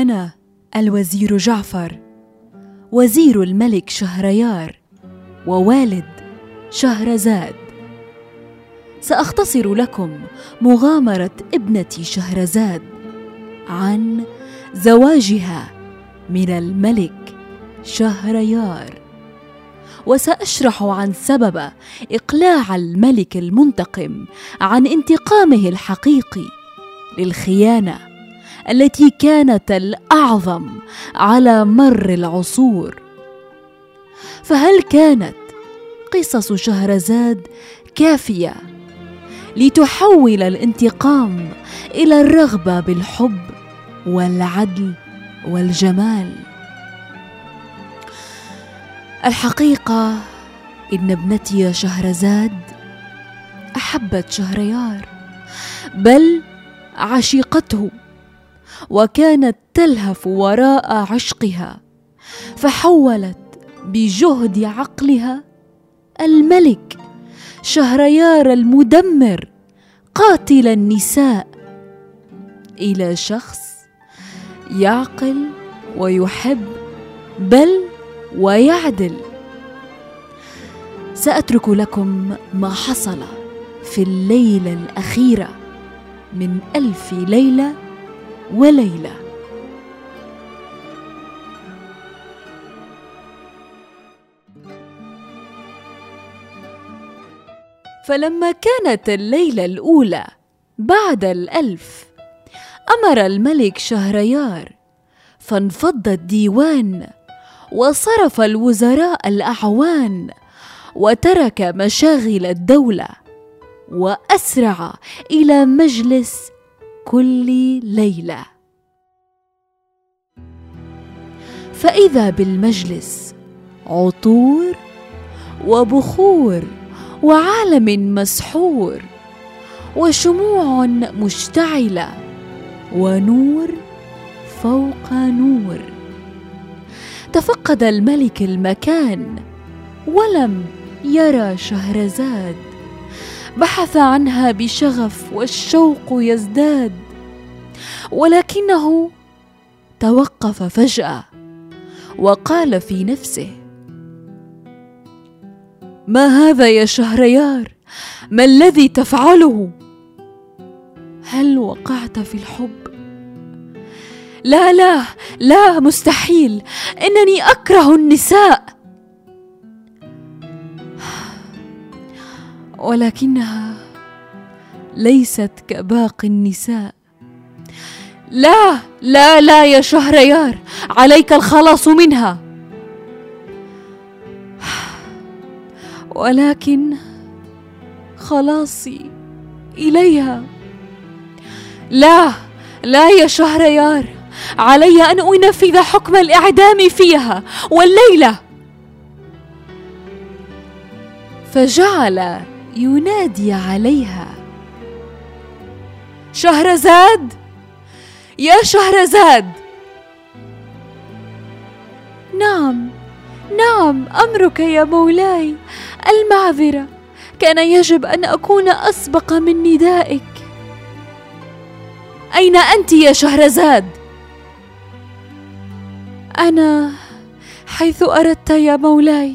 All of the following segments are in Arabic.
أنا الوزير جعفر وزير الملك شهريار ووالد شهرزاد. سأختصر لكم مغامرة ابنتي شهرزاد عن زواجها من الملك شهريار. وسأشرح عن سبب إقلاع الملك المنتقم عن انتقامه الحقيقي للخيانة. التي كانت الأعظم على مر العصور. فهل كانت قصص شهرزاد كافية لتحول الانتقام إلى الرغبة بالحب والعدل والجمال؟ الحقيقة إن ابنتي شهرزاد أحبت شهريار بل عشقته وكانت تلهف وراء عشقها فحولت بجهد عقلها الملك شهريار المدمر قاتل النساء إلى شخص يعقل ويحب بل ويعدل. سأترك لكم ما حصل في الليلة الأخيرة من ألف ليلة وليله فلما كانت الليلة الأولى بعد الألف أمر الملك شهريار فانفض الديوان وصرف الوزراء الأعوان وترك مشاغل الدولة وأسرع إلى مجلس كل ليلة. فإذا بالمجلس عطور وبخور وعالم مسحور وشموع مشتعلة ونور فوق نور. تفقد الملك المكان ولم يرى شهرزاد. بحث عنها بشغف والشوق يزداد ولكنه توقف فجأة وقال في نفسه ما هذا يا شهريار؟ ما الذي تفعله؟ هل وقعت في الحب؟ لا لا لا مستحيل إنني أكره النساء. ولكنها ليست كباقي النساء. لا لا لا يا شهريار عليك الخلاص منها. ولكن خلاصي إليها. لا لا يا شهريار علي أن أنفذ حكم الإعدام فيها والليلة. فجعل ينادي عليها. شهرزاد؟ يا شهرزاد! نعم نعم أمرك يا مولاي. المعذرة كان يجب أن أكون أسبق من ندائك. أين أنت يا شهرزاد؟ أنا حيث أردت يا مولاي.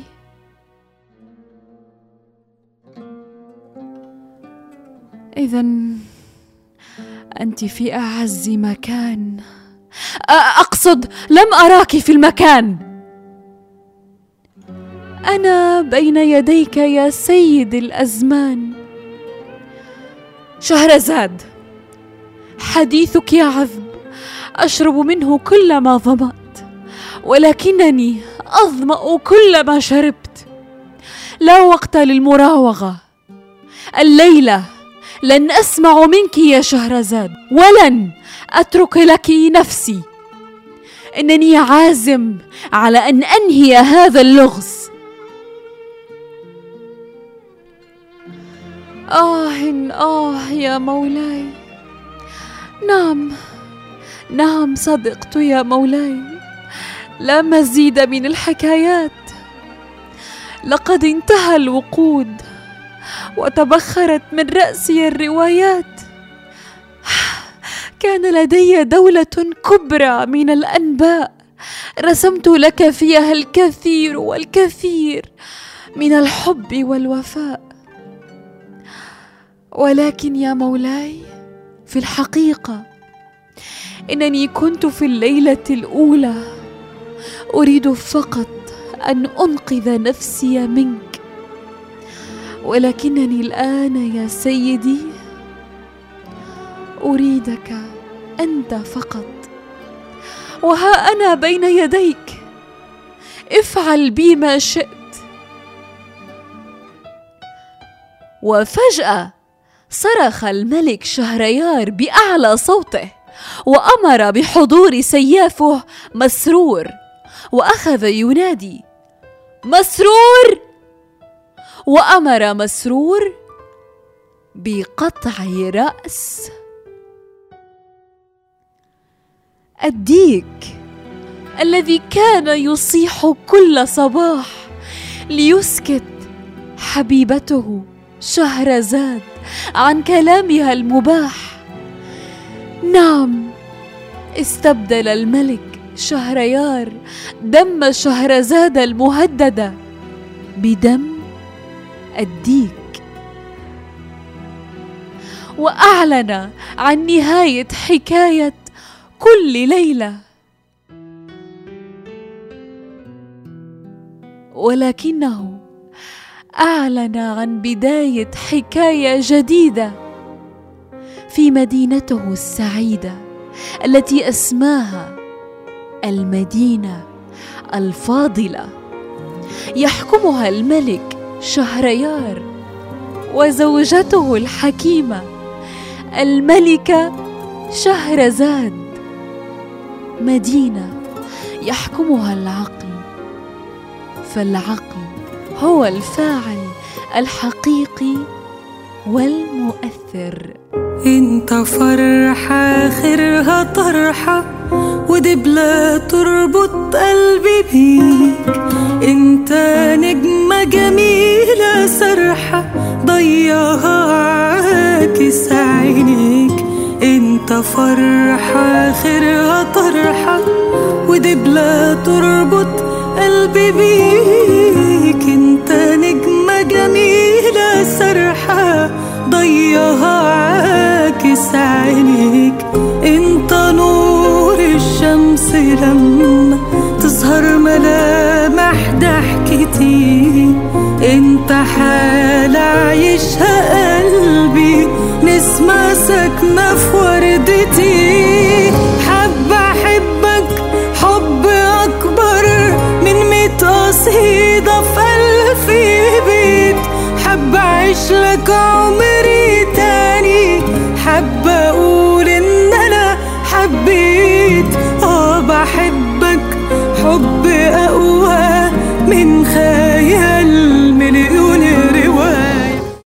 اذا أنت في أعز مكان. أقصد لم أراك في المكان. أنا بين يديك يا سيد الأزمان. شهرزاد حديثك يعذب أشرب منه كل ما ظمأت ولكنني أظمأ كل ما شربت. لا وقت للمراوغة. الليلة لن أسمع منك يا شهرزاد ولن أترك لك نفسي. إنني عازم على أن أنهي هذا اللغز. آه آه يا مولاي. نعم نعم صدقت يا مولاي. لا مزيد من الحكايات. لقد انتهى الوقود. وتبخرت من رأسي الروايات. كان لدي دولة كبرى من الأنباء. رسمت لك فيها الكثير والكثير من الحب والوفاء. ولكن يا مولاي في الحقيقة إنني كنت في الليلة الأولى. أريد فقط أن أنقذ نفسي منك. ولكنني الآن يا سيدي أريدك أنت فقط. وها أنا بين يديك. افعل بي ما شئت. وفجأة صرخ الملك شهريار بأعلى صوته وأمر بحضور سيافه مسرور وأخذ ينادي مسرور! وأمر مسرور بقطع رأس. الديك الذي كان يصيح كل صباح ليسكت حبيبته شهرزاد عن كلامها المباح. نعم استبدل الملك شهريار دم شهرزاد المهدده بدم الديك وأعلن عن نهاية حكاية كل ليلة. ولكنه أعلن عن بداية حكاية جديدة في مدينته السعيدة التي أسماها المدينة الفاضلة. يحكمها الملك شهريار وزوجته الحكيمة الملكة شهرزاد. مدينة يحكمها العقل فالعقل هو الفاعل الحقيقي والمؤثر. انت فرحة آخرها طرحة ودبلة تربط قلبي بيك. انت نجمة جميلة ضيها عاكس عينيك انت فرحة آخرها طرحة. ودبلة تربط قلبي بيك. ضحكتي انت حالة عايشها قلبي. نسمة ساكنة في وردتي. حابة أحبك حب أكبر. من ميت قصيدة في ألف بيت. حابة أعيش لك